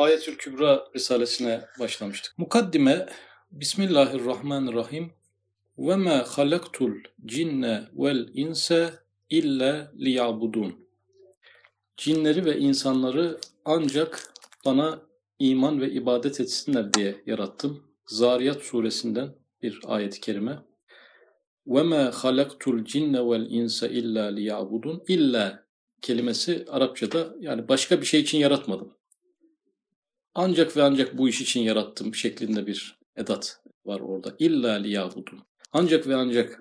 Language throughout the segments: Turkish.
Ayetül Kübra Risalesine başlamıştık. Mukaddime Bismillahirrahmanirrahim ve ma halaktul cinne vel inse illa liyabudun. Cinleri ve insanları ancak bana iman ve ibadet etsinler diye yarattım. Zariyat suresinden bir ayet-i kerime. Ve ma halaktul cinne vel inse illa liyabudun. İlla kelimesi Arapçada yani başka bir şey için yaratmadım. Ancak ve ancak bu iş için yarattım şeklinde bir edat var orada. İlla liyabudun. Ancak ve ancak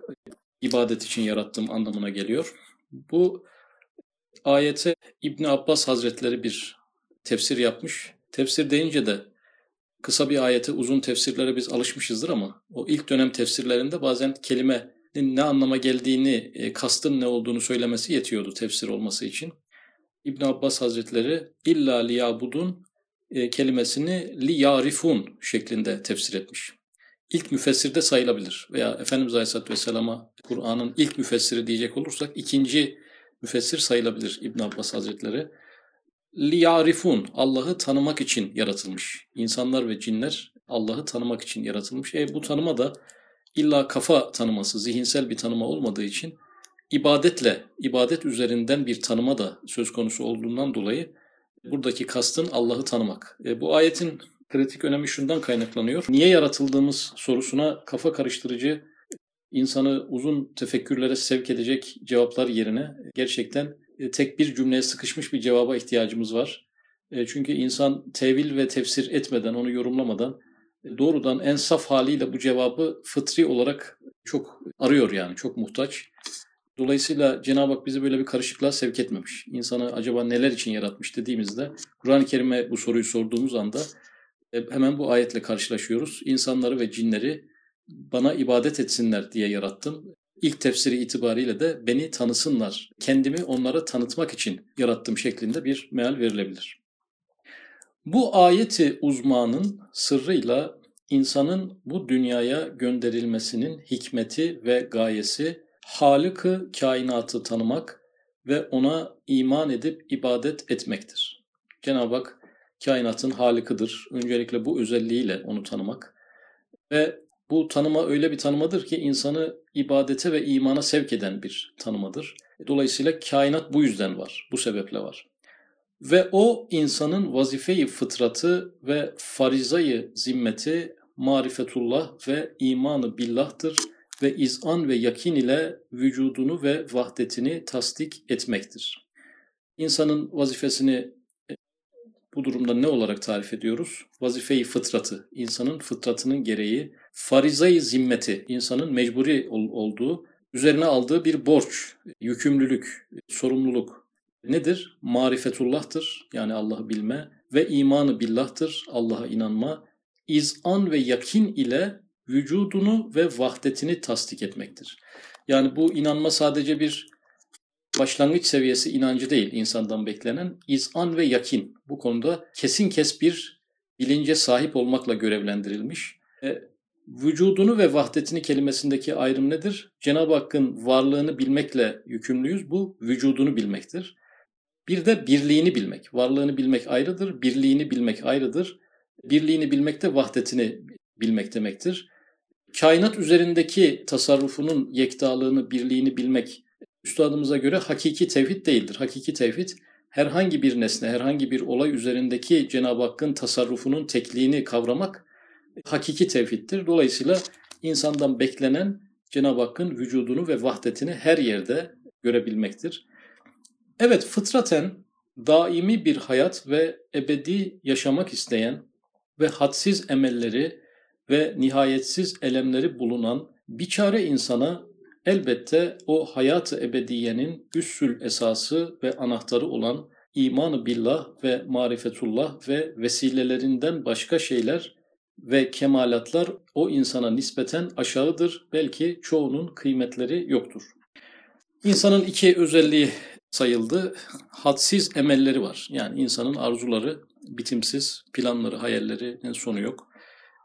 ibadet için yarattım anlamına geliyor. Bu ayete İbni Abbas Hazretleri bir tefsir yapmış. Tefsir deyince de kısa bir ayete uzun tefsirlere biz alışmışızdır ama o ilk dönem tefsirlerinde bazen kelimenin ne anlama geldiğini, e, kastın ne olduğunu söylemesi yetiyordu tefsir olması için. İbn Abbas Hazretleri illa liyabudun e, kelimesini li yarifun şeklinde tefsir etmiş. İlk müfessirde sayılabilir veya Efendimiz Aleyhisselatü Vesselam'a Kur'an'ın ilk müfessiri diyecek olursak ikinci müfessir sayılabilir İbn Abbas Hazretleri. Li yarifun Allah'ı tanımak için yaratılmış. İnsanlar ve cinler Allah'ı tanımak için yaratılmış. E bu tanıma da illa kafa tanıması, zihinsel bir tanıma olmadığı için ibadetle, ibadet üzerinden bir tanıma da söz konusu olduğundan dolayı buradaki kastın Allah'ı tanımak. E, bu ayetin kritik önemi şundan kaynaklanıyor. Niye yaratıldığımız sorusuna kafa karıştırıcı, insanı uzun tefekkürlere sevk edecek cevaplar yerine gerçekten e, tek bir cümleye sıkışmış bir cevaba ihtiyacımız var. E, çünkü insan tevil ve tefsir etmeden, onu yorumlamadan e, doğrudan en saf haliyle bu cevabı fıtri olarak çok arıyor yani, çok muhtaç. Dolayısıyla Cenab-ı Hak bizi böyle bir karışıklığa sevk etmemiş. İnsanı acaba neler için yaratmış dediğimizde Kur'an-ı Kerim'e bu soruyu sorduğumuz anda hemen bu ayetle karşılaşıyoruz. İnsanları ve cinleri bana ibadet etsinler diye yarattım. İlk tefsiri itibariyle de beni tanısınlar, kendimi onlara tanıtmak için yarattım şeklinde bir meal verilebilir. Bu ayeti uzmanın sırrıyla insanın bu dünyaya gönderilmesinin hikmeti ve gayesi Halık'ı kainatı tanımak ve ona iman edip ibadet etmektir. Cenab-ı Hak kainatın halikıdır. Öncelikle bu özelliğiyle onu tanımak ve bu tanıma öyle bir tanımadır ki insanı ibadete ve imana sevk eden bir tanımadır. Dolayısıyla kainat bu yüzden var, bu sebeple var. Ve o insanın vazifeyi fıtratı ve farizayı zimmeti marifetullah ve imanı billah'tır ve izan ve yakin ile vücudunu ve vahdetini tasdik etmektir. İnsanın vazifesini bu durumda ne olarak tarif ediyoruz? Vazifeyi fıtratı, insanın fıtratının gereği, farizayı zimmeti, insanın mecburi olduğu, üzerine aldığı bir borç, yükümlülük, sorumluluk nedir? Marifetullah'tır, yani Allah'ı bilme ve imanı billah'tır, Allah'a inanma, izan ve yakin ile vücudunu ve vahdetini tasdik etmektir. Yani bu inanma sadece bir başlangıç seviyesi inancı değil insandan beklenen izan ve yakin. Bu konuda kesin kes bir bilince sahip olmakla görevlendirilmiş. E, vücudunu ve vahdetini kelimesindeki ayrım nedir? Cenab-ı Hakk'ın varlığını bilmekle yükümlüyüz. Bu vücudunu bilmektir. Bir de birliğini bilmek. Varlığını bilmek ayrıdır, birliğini bilmek ayrıdır. Birliğini bilmek de vahdetini bilmek demektir. Kainat üzerindeki tasarrufunun yektalığını, birliğini bilmek üstadımıza göre hakiki tevhid değildir. Hakiki tevhid herhangi bir nesne, herhangi bir olay üzerindeki Cenab-ı Hakk'ın tasarrufunun tekliğini kavramak hakiki tevhiddir. Dolayısıyla insandan beklenen Cenab-ı Hakk'ın vücudunu ve vahdetini her yerde görebilmektir. Evet fıtraten daimi bir hayat ve ebedi yaşamak isteyen ve hadsiz emelleri ve nihayetsiz elemleri bulunan biçare insana Elbette o hayat-ı ebediyenin üssül esası ve anahtarı olan imanı billah ve marifetullah ve vesilelerinden başka şeyler ve kemalatlar o insana nispeten aşağıdır. Belki çoğunun kıymetleri yoktur. İnsanın iki özelliği sayıldı. Hadsiz emelleri var. Yani insanın arzuları bitimsiz, planları, hayallerinin sonu yok.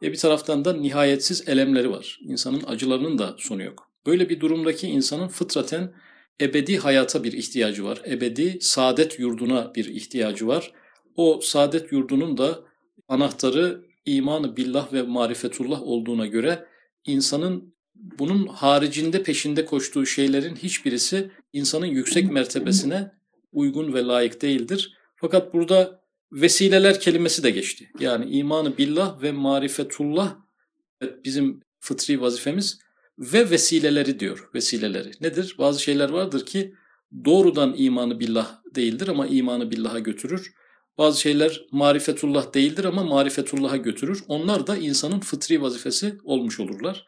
E bir taraftan da nihayetsiz elemleri var. İnsanın acılarının da sonu yok. Böyle bir durumdaki insanın fıtraten ebedi hayata bir ihtiyacı var. Ebedi saadet yurduna bir ihtiyacı var. o saadet yurdunun da anahtarı imanı billah ve marifetullah olduğuna göre insanın bunun haricinde peşinde koştuğu şeylerin hiçbirisi insanın yüksek mertebesine uygun ve layık değildir. Fakat burada vesileler kelimesi de geçti. Yani imanı billah ve marifetullah bizim fıtri vazifemiz ve vesileleri diyor. Vesileleri. Nedir? Bazı şeyler vardır ki doğrudan imanı billah değildir ama imanı billaha götürür. Bazı şeyler marifetullah değildir ama marifetullah'a götürür. Onlar da insanın fıtri vazifesi olmuş olurlar.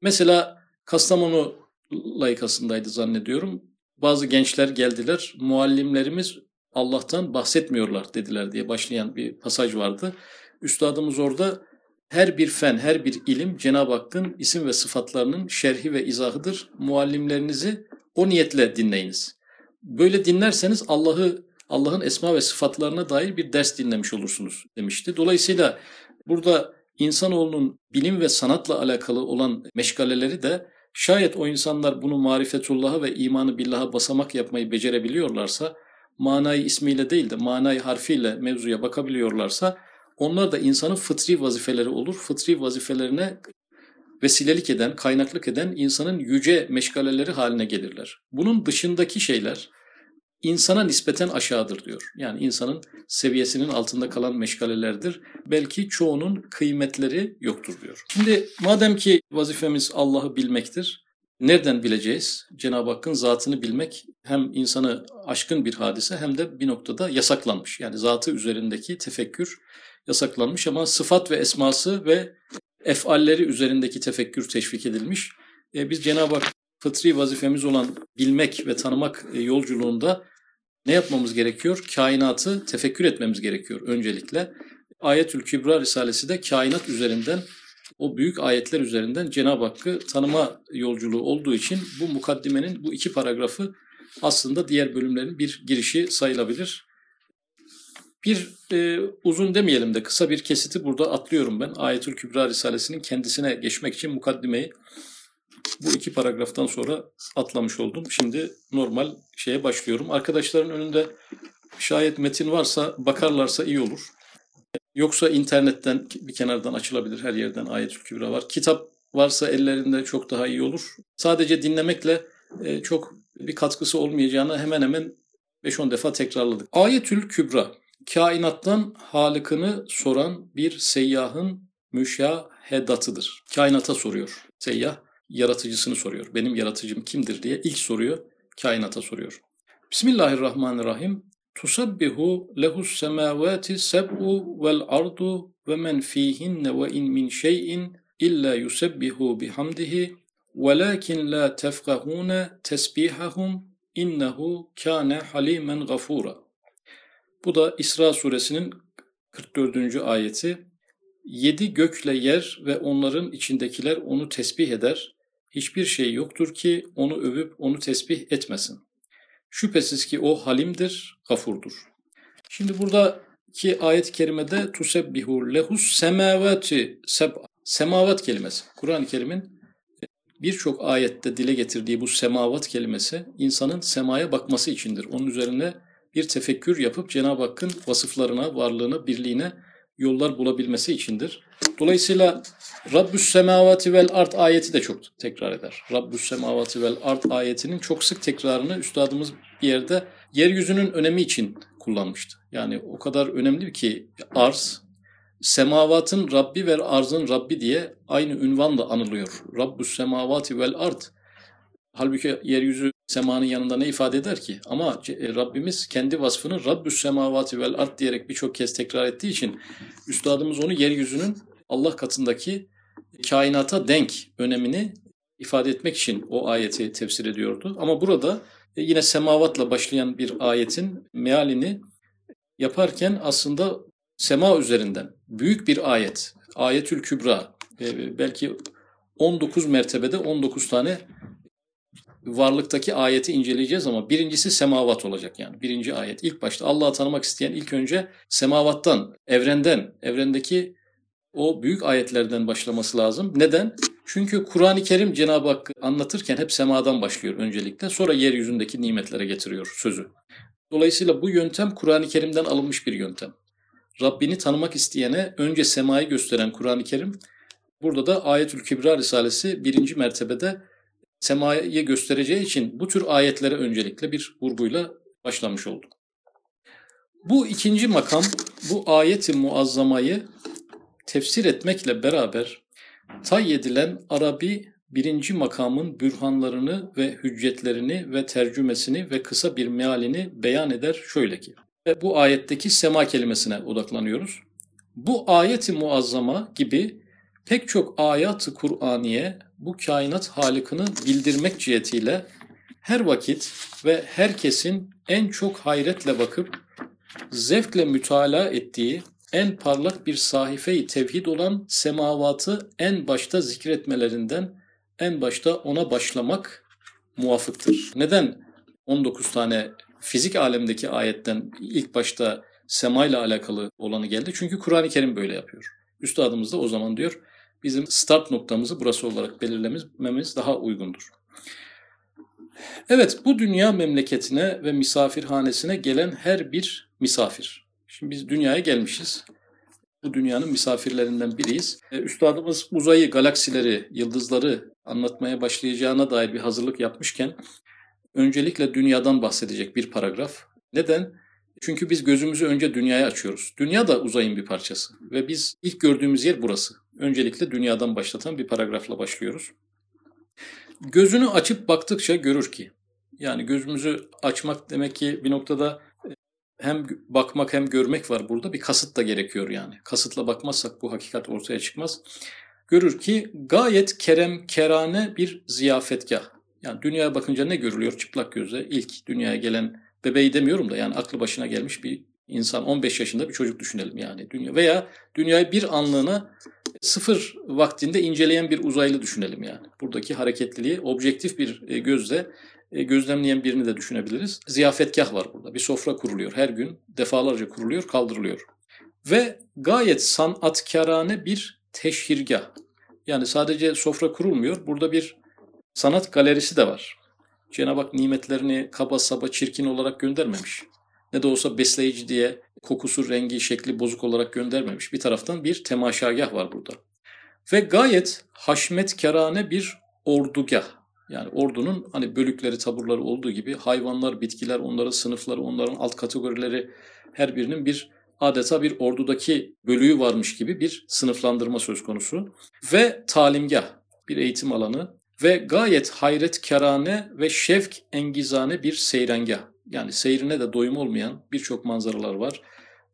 Mesela Kastamonu layıkasındaydı zannediyorum. Bazı gençler geldiler. Muallimlerimiz Allah'tan bahsetmiyorlar dediler diye başlayan bir pasaj vardı. Üstadımız orada her bir fen, her bir ilim Cenab-ı Hakk'ın isim ve sıfatlarının şerhi ve izahıdır. Muallimlerinizi o niyetle dinleyiniz. Böyle dinlerseniz Allah'ı Allah'ın esma ve sıfatlarına dair bir ders dinlemiş olursunuz demişti. Dolayısıyla burada insanoğlunun bilim ve sanatla alakalı olan meşgaleleri de şayet o insanlar bunu marifetullah'a ve imanı billaha basamak yapmayı becerebiliyorlarsa, manayı ismiyle değil de manayı harfiyle mevzuya bakabiliyorlarsa onlar da insanın fıtri vazifeleri olur. Fıtri vazifelerine vesilelik eden, kaynaklık eden insanın yüce meşgaleleri haline gelirler. Bunun dışındaki şeyler insana nispeten aşağıdır diyor. Yani insanın seviyesinin altında kalan meşgalelerdir. Belki çoğunun kıymetleri yoktur diyor. Şimdi madem ki vazifemiz Allah'ı bilmektir, nereden bileceğiz? Cenab-ı Hakk'ın zatını bilmek hem insanı aşkın bir hadise hem de bir noktada yasaklanmış. Yani zatı üzerindeki tefekkür yasaklanmış ama sıfat ve esması ve efalleri üzerindeki tefekkür teşvik edilmiş. E, biz Cenab-ı Hak fıtri vazifemiz olan bilmek ve tanımak e, yolculuğunda ne yapmamız gerekiyor? Kainatı tefekkür etmemiz gerekiyor öncelikle. Ayetül Kübra Risalesi de kainat üzerinden, o büyük ayetler üzerinden Cenab-ı Hakk'ı tanıma yolculuğu olduğu için bu mukaddimenin bu iki paragrafı aslında diğer bölümlerin bir girişi sayılabilir. Bir e, uzun demeyelim de kısa bir kesiti burada atlıyorum ben. Ayetül Kübra Risalesi'nin kendisine geçmek için mukaddimeyi bu iki paragraftan sonra atlamış oldum. Şimdi normal şeye başlıyorum. Arkadaşların önünde şayet metin varsa bakarlarsa iyi olur. Yoksa internetten bir kenardan açılabilir. Her yerden Ayetül Kübra var. Kitap varsa ellerinde çok daha iyi olur. Sadece dinlemekle e, çok bir katkısı olmayacağını hemen hemen 5-10 defa tekrarladık. Ayetül Kübra, kainattan halıkını soran bir seyyahın müşahedatıdır. Kainata soruyor seyyah yaratıcısını soruyor. Benim yaratıcım kimdir diye ilk soruyor, kainata soruyor. Bismillahirrahmanirrahim. Tusabbihu lehus semavati seb'u vel ardu ve men fihinne ve in min şeyin illa yusebbihu bihamdihi velakin la tefkahune tesbihahum innehu kâne halimen gafura. Bu da İsra suresinin 44. ayeti. Yedi gökle yer ve onların içindekiler onu tesbih eder hiçbir şey yoktur ki onu övüp onu tesbih etmesin. Şüphesiz ki o halimdir, gafurdur. Şimdi buradaki ayet-i kerimede tusebbihu lehus semavati seb semavat kelimesi. Kur'an-ı Kerim'in birçok ayette dile getirdiği bu semavat kelimesi insanın semaya bakması içindir. Onun üzerine bir tefekkür yapıp Cenab-ı Hakk'ın vasıflarına, varlığına, birliğine yollar bulabilmesi içindir. Dolayısıyla Rabbüs semavati vel art ayeti de çok tekrar eder. Rabbüs semavati vel art ayetinin çok sık tekrarını üstadımız bir yerde yeryüzünün önemi için kullanmıştı. Yani o kadar önemli ki arz, semavatın Rabbi ve arzın Rabbi diye aynı ünvanla anılıyor. Rabbüs semavati vel art. Halbuki yeryüzü semanın yanında ne ifade eder ki? Ama e, Rabbimiz kendi vasfını Rabbüs semavati vel art diyerek birçok kez tekrar ettiği için üstadımız onu yeryüzünün Allah katındaki kainata denk önemini ifade etmek için o ayeti tefsir ediyordu. Ama burada e, yine semavatla başlayan bir ayetin mealini yaparken aslında sema üzerinden büyük bir ayet, ayetül kübra, e, belki 19 mertebede 19 tane varlıktaki ayeti inceleyeceğiz ama birincisi semavat olacak yani. Birinci ayet. İlk başta Allah'ı tanımak isteyen ilk önce semavattan, evrenden, evrendeki o büyük ayetlerden başlaması lazım. Neden? Çünkü Kur'an-ı Kerim Cenab-ı Hakk'ı anlatırken hep semadan başlıyor öncelikle. Sonra yeryüzündeki nimetlere getiriyor sözü. Dolayısıyla bu yöntem Kur'an-ı Kerim'den alınmış bir yöntem. Rabbini tanımak isteyene önce semayı gösteren Kur'an-ı Kerim, burada da Ayetül Kübra Risalesi birinci mertebede semayı göstereceği için bu tür ayetlere öncelikle bir vurguyla başlamış oldu. Bu ikinci makam, bu ayeti muazzamayı tefsir etmekle beraber tay edilen Arabi birinci makamın bürhanlarını ve hüccetlerini ve tercümesini ve kısa bir mealini beyan eder şöyle ki. Ve bu ayetteki sema kelimesine odaklanıyoruz. Bu ayeti muazzama gibi pek çok ayat-ı Kur'aniye bu kainat halikını bildirmek cihetiyle her vakit ve herkesin en çok hayretle bakıp zevkle mütalaa ettiği en parlak bir sahife-i tevhid olan semavatı en başta zikretmelerinden en başta ona başlamak muvafıktır. Neden 19 tane fizik alemdeki ayetten ilk başta sema alakalı olanı geldi? Çünkü Kur'an-ı Kerim böyle yapıyor. Üstadımız da o zaman diyor bizim start noktamızı burası olarak belirlememiz daha uygundur. Evet bu dünya memleketine ve misafirhanesine gelen her bir misafir. Şimdi biz dünyaya gelmişiz. Bu dünyanın misafirlerinden biriyiz. E, üstadımız uzayı, galaksileri, yıldızları anlatmaya başlayacağına dair bir hazırlık yapmışken öncelikle dünyadan bahsedecek bir paragraf. Neden? Çünkü biz gözümüzü önce dünyaya açıyoruz. Dünya da uzayın bir parçası ve biz ilk gördüğümüz yer burası. Öncelikle dünyadan başlatan bir paragrafla başlıyoruz. Gözünü açıp baktıkça görür ki, yani gözümüzü açmak demek ki bir noktada hem bakmak hem görmek var burada. Bir kasıt da gerekiyor yani. Kasıtla bakmazsak bu hakikat ortaya çıkmaz. Görür ki gayet kerem kerane bir ziyafetgah. Yani dünyaya bakınca ne görülüyor çıplak gözle? İlk dünyaya gelen bebeği demiyorum da yani aklı başına gelmiş bir insan 15 yaşında bir çocuk düşünelim yani dünya veya dünyayı bir anlığına sıfır vaktinde inceleyen bir uzaylı düşünelim yani. Buradaki hareketliliği objektif bir e, gözle e, gözlemleyen birini de düşünebiliriz. Ziyafetgah var burada. Bir sofra kuruluyor. Her gün defalarca kuruluyor, kaldırılıyor. Ve gayet sanatkarane bir teşhirgah. Yani sadece sofra kurulmuyor. Burada bir sanat galerisi de var. Cenab-ı Hak nimetlerini kaba saba çirkin olarak göndermemiş. Ne de olsa besleyici diye kokusu, rengi, şekli bozuk olarak göndermemiş. Bir taraftan bir temaşagah var burada. Ve gayet haşmetkarane bir ordugah. Yani ordunun hani bölükleri, taburları olduğu gibi hayvanlar, bitkiler, onların sınıfları, onların alt kategorileri her birinin bir adeta bir ordudaki bölüğü varmış gibi bir sınıflandırma söz konusu. Ve talimgah, bir eğitim alanı ve gayet hayretkarane ve şevk engizane bir seyrengah. Yani seyrine de doyum olmayan birçok manzaralar var.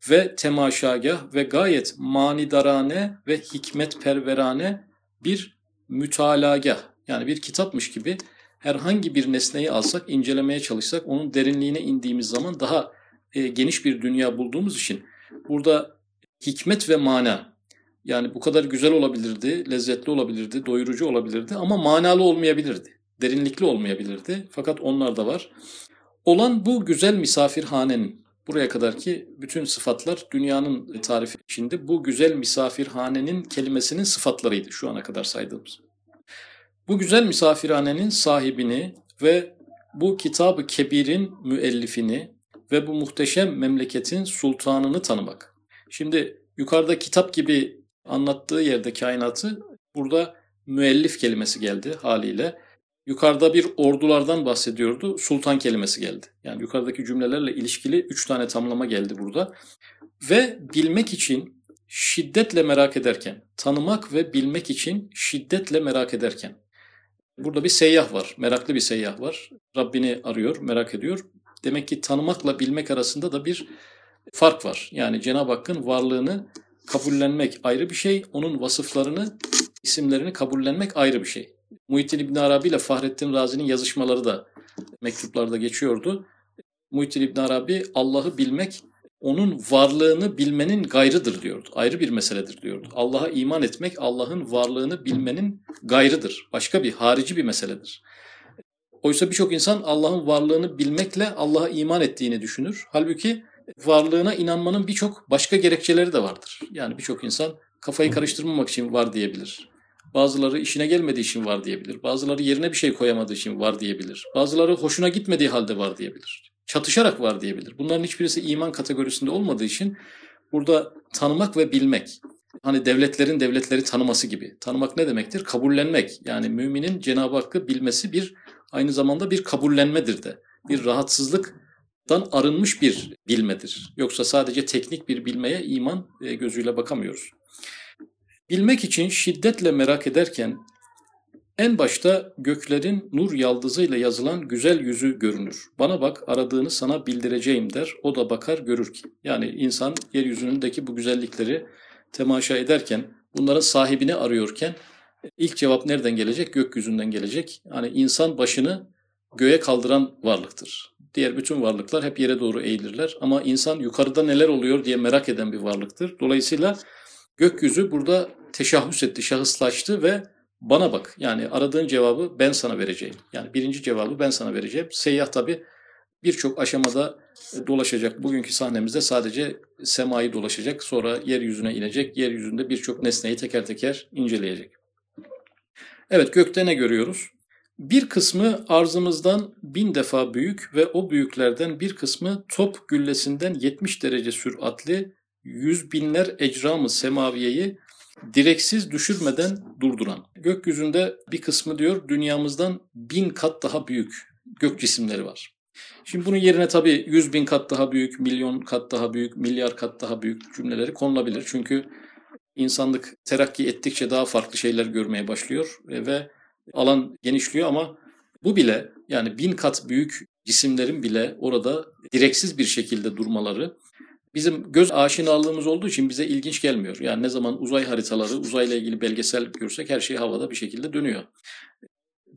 Ve temaşagah ve gayet manidarane ve hikmet perverane bir mütalagah. Yani bir kitapmış gibi herhangi bir nesneyi alsak, incelemeye çalışsak, onun derinliğine indiğimiz zaman daha e, geniş bir dünya bulduğumuz için burada hikmet ve mana yani bu kadar güzel olabilirdi, lezzetli olabilirdi, doyurucu olabilirdi ama manalı olmayabilirdi. Derinlikli olmayabilirdi. Fakat onlar da var. Olan bu güzel misafirhanenin buraya kadar ki bütün sıfatlar dünyanın tarifi içinde bu güzel misafirhanenin kelimesinin sıfatlarıydı şu ana kadar saydığımız. Bu güzel misafirhanenin sahibini ve bu kitabı kebirin müellifini ve bu muhteşem memleketin sultanını tanımak. Şimdi yukarıda kitap gibi anlattığı yerde kainatı burada müellif kelimesi geldi haliyle. Yukarıda bir ordulardan bahsediyordu. Sultan kelimesi geldi. Yani yukarıdaki cümlelerle ilişkili üç tane tamlama geldi burada. Ve bilmek için şiddetle merak ederken, tanımak ve bilmek için şiddetle merak ederken. Burada bir seyyah var, meraklı bir seyyah var. Rabbini arıyor, merak ediyor. Demek ki tanımakla bilmek arasında da bir fark var. Yani Cenab-ı Hakk'ın varlığını kabullenmek ayrı bir şey, onun vasıflarını, isimlerini kabullenmek ayrı bir şey. Muhittin İbn Arabi ile Fahrettin Razi'nin yazışmaları da mektuplarda geçiyordu. Muhittin İbn Arabi Allah'ı bilmek onun varlığını bilmenin gayrıdır diyordu. Ayrı bir meseledir diyordu. Allah'a iman etmek Allah'ın varlığını bilmenin gayrıdır. Başka bir harici bir meseledir. Oysa birçok insan Allah'ın varlığını bilmekle Allah'a iman ettiğini düşünür. Halbuki varlığına inanmanın birçok başka gerekçeleri de vardır. Yani birçok insan kafayı karıştırmamak için var diyebilir. Bazıları işine gelmediği için var diyebilir. Bazıları yerine bir şey koyamadığı için var diyebilir. Bazıları hoşuna gitmediği halde var diyebilir. Çatışarak var diyebilir. Bunların hiçbirisi iman kategorisinde olmadığı için burada tanımak ve bilmek. Hani devletlerin devletleri tanıması gibi. Tanımak ne demektir? Kabullenmek. Yani müminin Cenab-ı Hakk'ı bilmesi bir aynı zamanda bir kabullenmedir de. Bir rahatsızlıktan arınmış bir bilmedir. Yoksa sadece teknik bir bilmeye iman e, gözüyle bakamıyoruz. Bilmek için şiddetle merak ederken en başta göklerin nur yaldızıyla yazılan güzel yüzü görünür. Bana bak aradığını sana bildireceğim der. O da bakar görür ki. Yani insan yeryüzündeki bu güzellikleri temaşa ederken, bunların sahibini arıyorken ilk cevap nereden gelecek? Gökyüzünden gelecek. Yani insan başını göğe kaldıran varlıktır. Diğer bütün varlıklar hep yere doğru eğilirler ama insan yukarıda neler oluyor diye merak eden bir varlıktır. Dolayısıyla gökyüzü burada teşahhüs etti, şahıslaştı ve bana bak. Yani aradığın cevabı ben sana vereceğim. Yani birinci cevabı ben sana vereceğim. Seyyah tabi birçok aşamada dolaşacak. Bugünkü sahnemizde sadece semayı dolaşacak. Sonra yeryüzüne inecek. Yeryüzünde birçok nesneyi teker teker inceleyecek. Evet gökte ne görüyoruz? Bir kısmı arzımızdan bin defa büyük ve o büyüklerden bir kısmı top güllesinden 70 derece süratli yüz binler ecramı semaviyeyi direksiz düşürmeden durduran. Gökyüzünde bir kısmı diyor dünyamızdan bin kat daha büyük gök cisimleri var. Şimdi bunun yerine tabii yüz bin kat daha büyük, milyon kat daha büyük, milyar kat daha büyük cümleleri konulabilir. Çünkü insanlık terakki ettikçe daha farklı şeyler görmeye başlıyor ve alan genişliyor ama bu bile yani bin kat büyük cisimlerin bile orada direksiz bir şekilde durmaları bizim göz aşinalığımız olduğu için bize ilginç gelmiyor. Yani ne zaman uzay haritaları, uzayla ilgili belgesel görsek her şey havada bir şekilde dönüyor.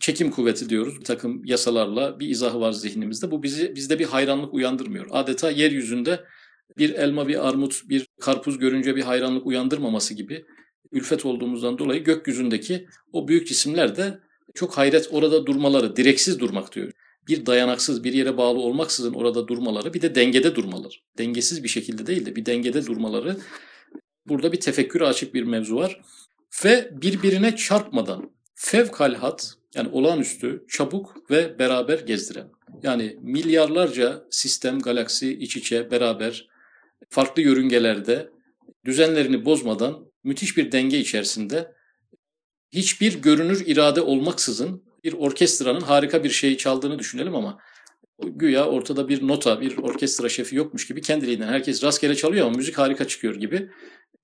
Çekim kuvveti diyoruz. Bir takım yasalarla bir izahı var zihnimizde. Bu bizi bizde bir hayranlık uyandırmıyor. Adeta yeryüzünde bir elma, bir armut, bir karpuz görünce bir hayranlık uyandırmaması gibi ülfet olduğumuzdan dolayı gökyüzündeki o büyük cisimler de çok hayret orada durmaları, direksiz durmak diyor bir dayanaksız bir yere bağlı olmaksızın orada durmaları bir de dengede durmaları. Dengesiz bir şekilde değil de bir dengede durmaları burada bir tefekkür açık bir mevzu var. Ve birbirine çarpmadan fevkalhat yani olağanüstü, çabuk ve beraber gezdiren. Yani milyarlarca sistem, galaksi iç içe beraber farklı yörüngelerde düzenlerini bozmadan müthiş bir denge içerisinde hiçbir görünür irade olmaksızın bir orkestranın harika bir şeyi çaldığını düşünelim ama güya ortada bir nota, bir orkestra şefi yokmuş gibi kendiliğinden herkes rastgele çalıyor ama müzik harika çıkıyor gibi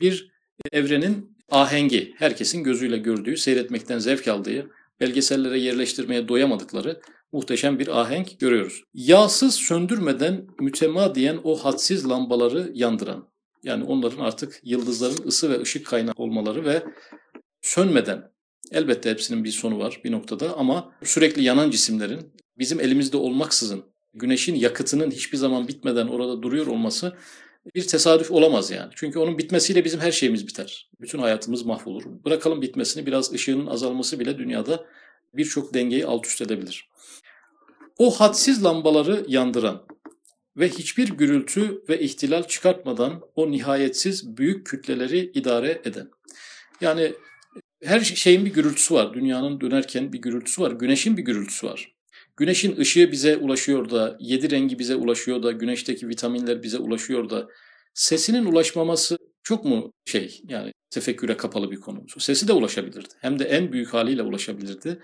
bir evrenin ahengi, herkesin gözüyle gördüğü, seyretmekten zevk aldığı, belgesellere yerleştirmeye doyamadıkları muhteşem bir ahenk görüyoruz. Yağsız söndürmeden mütemadiyen o hadsiz lambaları yandıran, yani onların artık yıldızların ısı ve ışık kaynağı olmaları ve sönmeden Elbette hepsinin bir sonu var bir noktada ama sürekli yanan cisimlerin bizim elimizde olmaksızın güneşin yakıtının hiçbir zaman bitmeden orada duruyor olması bir tesadüf olamaz yani. Çünkü onun bitmesiyle bizim her şeyimiz biter. Bütün hayatımız mahvolur. Bırakalım bitmesini biraz ışığının azalması bile dünyada birçok dengeyi alt üst edebilir. O hadsiz lambaları yandıran ve hiçbir gürültü ve ihtilal çıkartmadan o nihayetsiz büyük kütleleri idare eden. Yani her şeyin bir gürültüsü var. Dünyanın dönerken bir gürültüsü var. Güneşin bir gürültüsü var. Güneşin ışığı bize ulaşıyor da, yedi rengi bize ulaşıyor da, güneşteki vitaminler bize ulaşıyor da, sesinin ulaşmaması çok mu şey yani tefekküre kapalı bir konu. Sesi de ulaşabilirdi. Hem de en büyük haliyle ulaşabilirdi.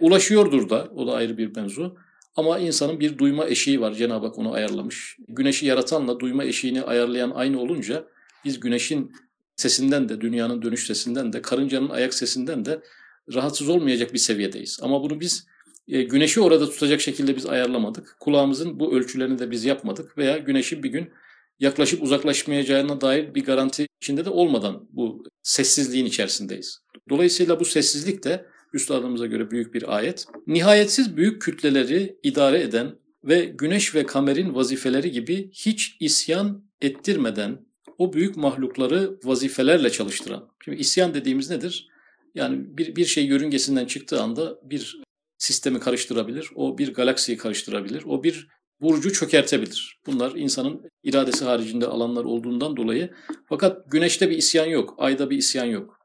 Ulaşıyordur da o da ayrı bir mevzu. Ama insanın bir duyma eşiği var. Cenab-ı Hak onu ayarlamış. Güneşi yaratanla duyma eşiğini ayarlayan aynı olunca biz güneşin sesinden de, dünyanın dönüş sesinden de, karıncanın ayak sesinden de rahatsız olmayacak bir seviyedeyiz. Ama bunu biz e, güneşi orada tutacak şekilde biz ayarlamadık. Kulağımızın bu ölçülerini de biz yapmadık veya güneşin bir gün yaklaşıp uzaklaşmayacağına dair bir garanti içinde de olmadan bu sessizliğin içerisindeyiz. Dolayısıyla bu sessizlik de üstadımıza göre büyük bir ayet. Nihayetsiz büyük kütleleri idare eden ve güneş ve kamerin vazifeleri gibi hiç isyan ettirmeden o büyük mahlukları vazifelerle çalıştıran. Şimdi isyan dediğimiz nedir? Yani bir, bir şey yörüngesinden çıktığı anda bir sistemi karıştırabilir, o bir galaksiyi karıştırabilir, o bir burcu çökertebilir. Bunlar insanın iradesi haricinde alanlar olduğundan dolayı. Fakat güneşte bir isyan yok, ayda bir isyan yok.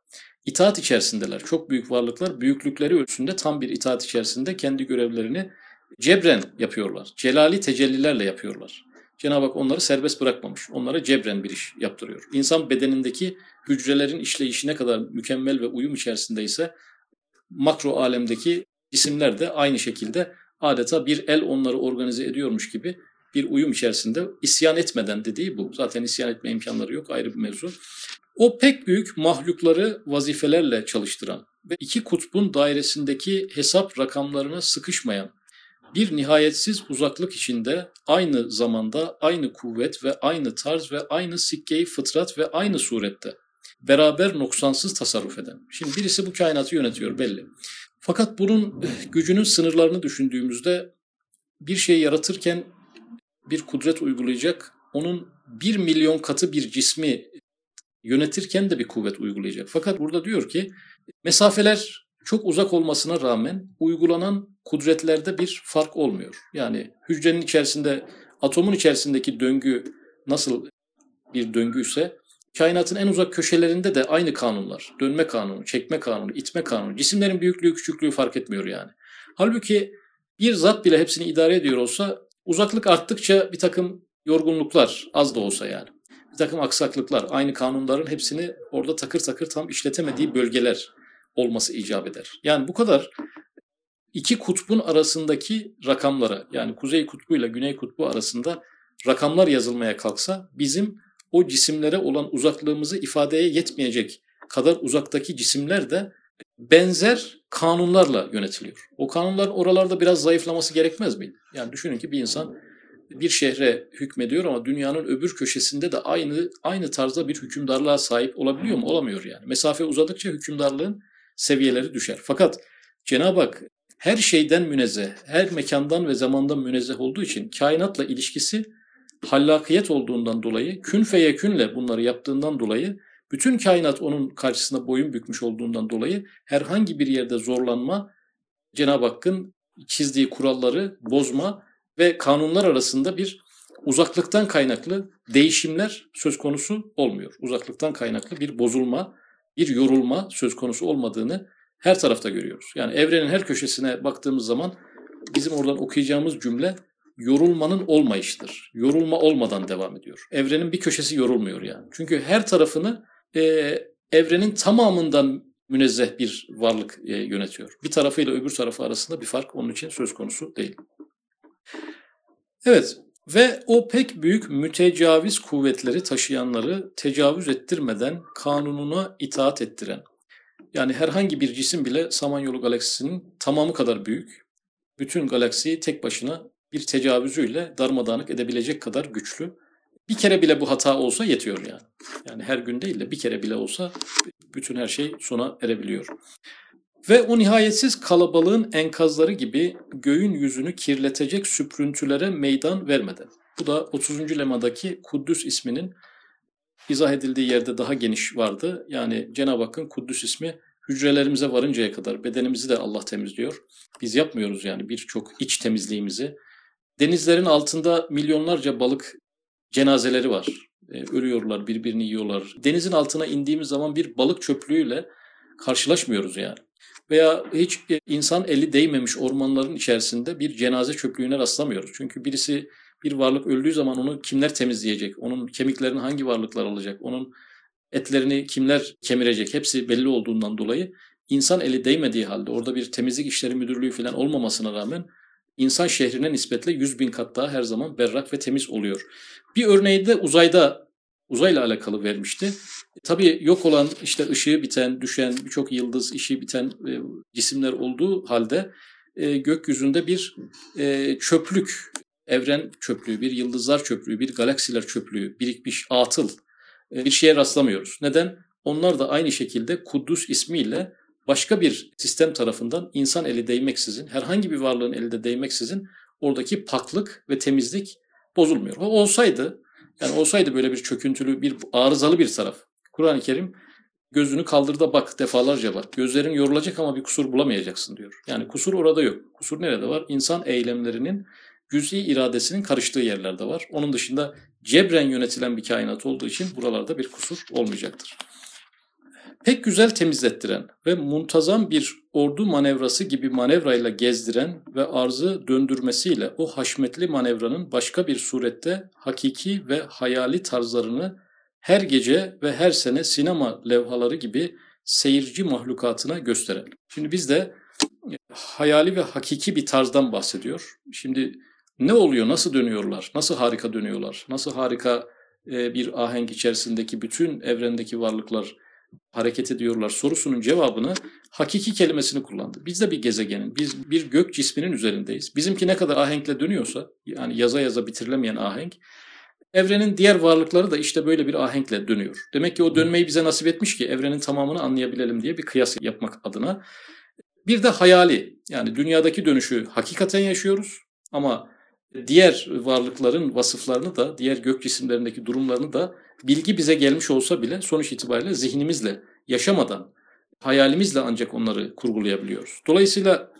İtaat içerisindeler. Çok büyük varlıklar büyüklükleri ölçüsünde tam bir itaat içerisinde kendi görevlerini cebren yapıyorlar. Celali tecellilerle yapıyorlar. Cenab-ı Hak onları serbest bırakmamış. Onlara cebren bir iş yaptırıyor. İnsan bedenindeki hücrelerin işleyişi ne kadar mükemmel ve uyum içerisindeyse makro alemdeki cisimler de aynı şekilde adeta bir el onları organize ediyormuş gibi bir uyum içerisinde isyan etmeden dediği bu. Zaten isyan etme imkanları yok ayrı bir mevzu. O pek büyük mahlukları vazifelerle çalıştıran ve iki kutbun dairesindeki hesap rakamlarına sıkışmayan bir nihayetsiz uzaklık içinde aynı zamanda aynı kuvvet ve aynı tarz ve aynı sikkeyi fıtrat ve aynı surette beraber noksansız tasarruf eden. Şimdi birisi bu kainatı yönetiyor belli. Fakat bunun gücünün sınırlarını düşündüğümüzde bir şey yaratırken bir kudret uygulayacak, onun bir milyon katı bir cismi yönetirken de bir kuvvet uygulayacak. Fakat burada diyor ki mesafeler çok uzak olmasına rağmen uygulanan kudretlerde bir fark olmuyor. Yani hücrenin içerisinde, atomun içerisindeki döngü nasıl bir döngüyse kainatın en uzak köşelerinde de aynı kanunlar. Dönme kanunu, çekme kanunu, itme kanunu. Cisimlerin büyüklüğü, küçüklüğü fark etmiyor yani. Halbuki bir zat bile hepsini idare ediyor olsa uzaklık arttıkça bir takım yorgunluklar az da olsa yani. Bir takım aksaklıklar, aynı kanunların hepsini orada takır takır tam işletemediği bölgeler olması icap eder. Yani bu kadar iki kutbun arasındaki rakamlara yani kuzey kutbu ile güney kutbu arasında rakamlar yazılmaya kalksa bizim o cisimlere olan uzaklığımızı ifadeye yetmeyecek kadar uzaktaki cisimler de benzer kanunlarla yönetiliyor. O kanunların oralarda biraz zayıflaması gerekmez mi? Yani düşünün ki bir insan bir şehre hükmediyor ama dünyanın öbür köşesinde de aynı aynı tarzda bir hükümdarlığa sahip olabiliyor mu? Olamıyor yani. Mesafe uzadıkça hükümdarlığın seviyeleri düşer. Fakat Cenab-ı Hak her şeyden münezzeh, her mekandan ve zamandan münezzeh olduğu için kainatla ilişkisi hallakiyet olduğundan dolayı, kün feyekünle bunları yaptığından dolayı, bütün kainat onun karşısında boyun bükmüş olduğundan dolayı herhangi bir yerde zorlanma, Cenab-ı Hakk'ın çizdiği kuralları bozma ve kanunlar arasında bir uzaklıktan kaynaklı değişimler söz konusu olmuyor. Uzaklıktan kaynaklı bir bozulma, bir yorulma söz konusu olmadığını her tarafta görüyoruz. Yani evrenin her köşesine baktığımız zaman bizim oradan okuyacağımız cümle yorulmanın olmayışıdır. Yorulma olmadan devam ediyor. Evrenin bir köşesi yorulmuyor yani. Çünkü her tarafını e, evrenin tamamından münezzeh bir varlık e, yönetiyor. Bir tarafıyla öbür tarafı arasında bir fark onun için söz konusu değil. Evet ve o pek büyük mütecaviz kuvvetleri taşıyanları tecavüz ettirmeden kanununa itaat ettiren. Yani herhangi bir cisim bile Samanyolu galaksisinin tamamı kadar büyük. Bütün galaksiyi tek başına bir tecavüzüyle darmadağınık edebilecek kadar güçlü. Bir kere bile bu hata olsa yetiyor yani. Yani her gün değil de bir kere bile olsa bütün her şey sona erebiliyor. Ve o nihayetsiz kalabalığın enkazları gibi göğün yüzünü kirletecek süprüntülere meydan vermeden. Bu da 30. lemadaki Kuddüs isminin izah edildiği yerde daha geniş vardı. Yani Cenab-ı Hakk'ın Kuddüs ismi hücrelerimize varıncaya kadar bedenimizi de Allah temizliyor. Biz yapmıyoruz yani birçok iç temizliğimizi. Denizlerin altında milyonlarca balık cenazeleri var. Ee, ölüyorlar, birbirini yiyorlar. Denizin altına indiğimiz zaman bir balık çöplüğüyle karşılaşmıyoruz yani veya hiç insan eli değmemiş ormanların içerisinde bir cenaze çöplüğüne rastlamıyoruz. Çünkü birisi bir varlık öldüğü zaman onu kimler temizleyecek? Onun kemiklerini hangi varlıklar alacak? Onun etlerini kimler kemirecek? Hepsi belli olduğundan dolayı insan eli değmediği halde orada bir temizlik işleri müdürlüğü falan olmamasına rağmen insan şehrine nispetle 100 bin kat daha her zaman berrak ve temiz oluyor. Bir örneği de uzayda uzayla alakalı vermişti. Tabii yok olan işte ışığı biten, düşen, birçok yıldız işi biten e, cisimler olduğu halde e, gökyüzünde bir e, çöplük, evren çöplüğü, bir yıldızlar çöplüğü, bir galaksiler çöplüğü, birikmiş atıl e, bir şeye rastlamıyoruz. Neden? Onlar da aynı şekilde Kuddus ismiyle başka bir sistem tarafından insan eli değmeksizin, herhangi bir varlığın elde değmeksizin oradaki paklık ve temizlik bozulmuyor. O olsaydı yani olsaydı böyle bir çöküntülü, bir arızalı bir taraf. Kur'an-ı Kerim gözünü kaldır da bak defalarca bak. Gözlerin yorulacak ama bir kusur bulamayacaksın diyor. Yani kusur orada yok. Kusur nerede var? İnsan eylemlerinin cüz'i iradesinin karıştığı yerlerde var. Onun dışında cebren yönetilen bir kainat olduğu için buralarda bir kusur olmayacaktır. Pek güzel temizlettiren ve muntazam bir ordu manevrası gibi manevrayla gezdiren ve arzı döndürmesiyle o haşmetli manevranın başka bir surette hakiki ve hayali tarzlarını her gece ve her sene sinema levhaları gibi seyirci mahlukatına gösteren. Şimdi biz de e, hayali ve hakiki bir tarzdan bahsediyor. Şimdi ne oluyor, nasıl dönüyorlar, nasıl harika dönüyorlar, nasıl harika e, bir ahenk içerisindeki bütün evrendeki varlıklar hareket ediyorlar sorusunun cevabını hakiki kelimesini kullandı. Biz de bir gezegenin, biz bir gök cisminin üzerindeyiz. Bizimki ne kadar ahenkle dönüyorsa, yani yaza yaza bitirilemeyen ahenk, evrenin diğer varlıkları da işte böyle bir ahenkle dönüyor. Demek ki o dönmeyi bize nasip etmiş ki evrenin tamamını anlayabilelim diye bir kıyas yapmak adına. Bir de hayali, yani dünyadaki dönüşü hakikaten yaşıyoruz ama diğer varlıkların vasıflarını da, diğer gök cisimlerindeki durumlarını da bilgi bize gelmiş olsa bile sonuç itibariyle zihnimizle yaşamadan, hayalimizle ancak onları kurgulayabiliyoruz. Dolayısıyla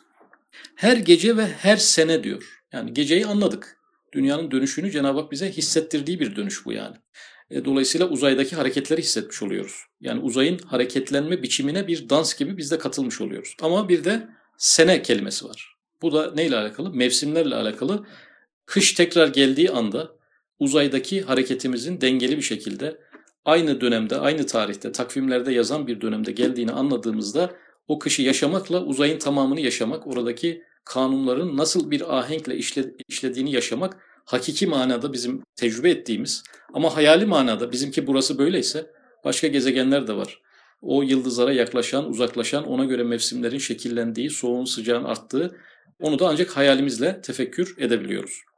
her gece ve her sene diyor. Yani geceyi anladık. Dünyanın dönüşünü Cenab-ı Hak bize hissettirdiği bir dönüş bu yani. E, dolayısıyla uzaydaki hareketleri hissetmiş oluyoruz. Yani uzayın hareketlenme biçimine bir dans gibi biz de katılmış oluyoruz. Ama bir de sene kelimesi var. Bu da neyle alakalı? Mevsimlerle alakalı. Kış tekrar geldiği anda uzaydaki hareketimizin dengeli bir şekilde aynı dönemde, aynı tarihte, takvimlerde yazan bir dönemde geldiğini anladığımızda o kışı yaşamakla uzayın tamamını yaşamak, oradaki kanunların nasıl bir ahenkle işlediğini yaşamak hakiki manada bizim tecrübe ettiğimiz ama hayali manada bizimki burası böyleyse başka gezegenler de var. O yıldızlara yaklaşan, uzaklaşan, ona göre mevsimlerin şekillendiği, soğuğun sıcağın arttığı onu da ancak hayalimizle tefekkür edebiliyoruz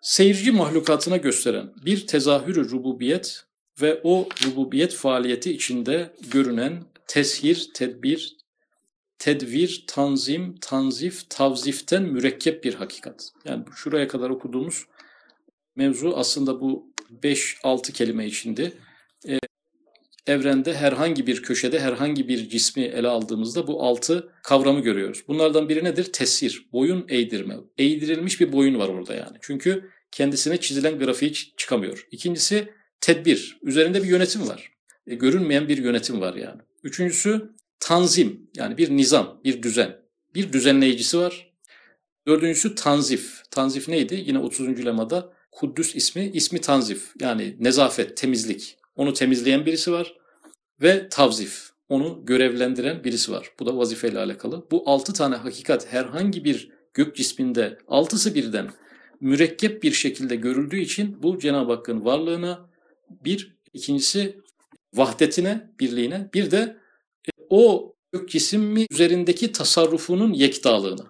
seyirci mahlukatına gösteren bir tezahürü rububiyet ve o rububiyet faaliyeti içinde görünen teshir, tedbir, tedvir, tanzim, tanzif, tavziften mürekkep bir hakikat. Yani şuraya kadar okuduğumuz mevzu aslında bu 5-6 kelime içinde evrende herhangi bir köşede herhangi bir cismi ele aldığımızda bu altı kavramı görüyoruz. Bunlardan biri nedir? Tesir, boyun eğdirme. Eğdirilmiş bir boyun var orada yani. Çünkü kendisine çizilen grafiği çıkamıyor. İkincisi tedbir. Üzerinde bir yönetim var. E, görünmeyen bir yönetim var yani. Üçüncüsü tanzim. Yani bir nizam, bir düzen. Bir düzenleyicisi var. Dördüncüsü tanzif. Tanzif neydi? Yine 30. lemada Kuddüs ismi, ismi tanzif. Yani nezafet, temizlik. Onu temizleyen birisi var. Ve tavzif. Onu görevlendiren birisi var. Bu da vazifeyle alakalı. Bu altı tane hakikat herhangi bir gök cisminde altısı birden mürekkep bir şekilde görüldüğü için bu Cenab-ı Hakk'ın varlığına bir, ikincisi vahdetine, birliğine, bir de e, o gök cismi üzerindeki tasarrufunun yektalığına.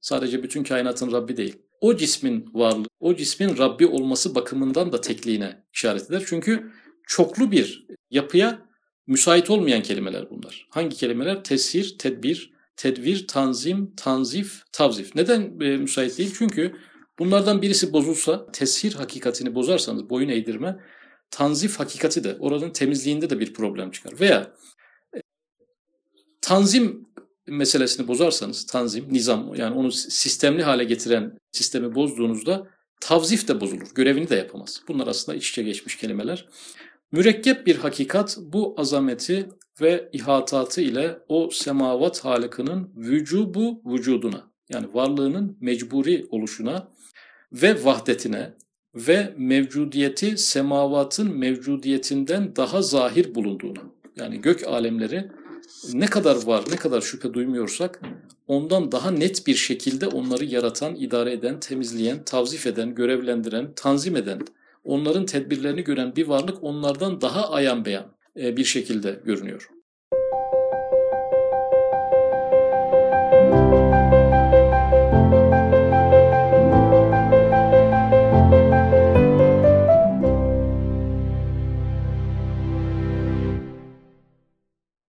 Sadece bütün kainatın Rabbi değil. O cismin varlığı, o cismin Rabbi olması bakımından da tekliğine işaret eder. Çünkü çoklu bir yapıya müsait olmayan kelimeler bunlar. Hangi kelimeler? Tesir, tedbir, tedvir, tanzim, tanzif, tavzif. Neden e, müsait değil? Çünkü Bunlardan birisi bozulsa, teshir hakikatini bozarsanız, boyun eğdirme, tanzif hakikati de, oranın temizliğinde de bir problem çıkar. Veya e, tanzim meselesini bozarsanız, tanzim, nizam, yani onu sistemli hale getiren sistemi bozduğunuzda tavzif de bozulur, görevini de yapamaz. Bunlar aslında iç içe geçmiş kelimeler. Mürekkep bir hakikat bu azameti ve ihatatı ile o semavat halikinin vücubu vücuduna yani varlığının mecburi oluşuna ve vahdetine ve mevcudiyeti semavatın mevcudiyetinden daha zahir bulunduğuna. Yani gök alemleri ne kadar var, ne kadar şüphe duymuyorsak ondan daha net bir şekilde onları yaratan, idare eden, temizleyen, tavzif eden, görevlendiren, tanzim eden, onların tedbirlerini gören bir varlık onlardan daha ayan beyan e, bir şekilde görünüyor.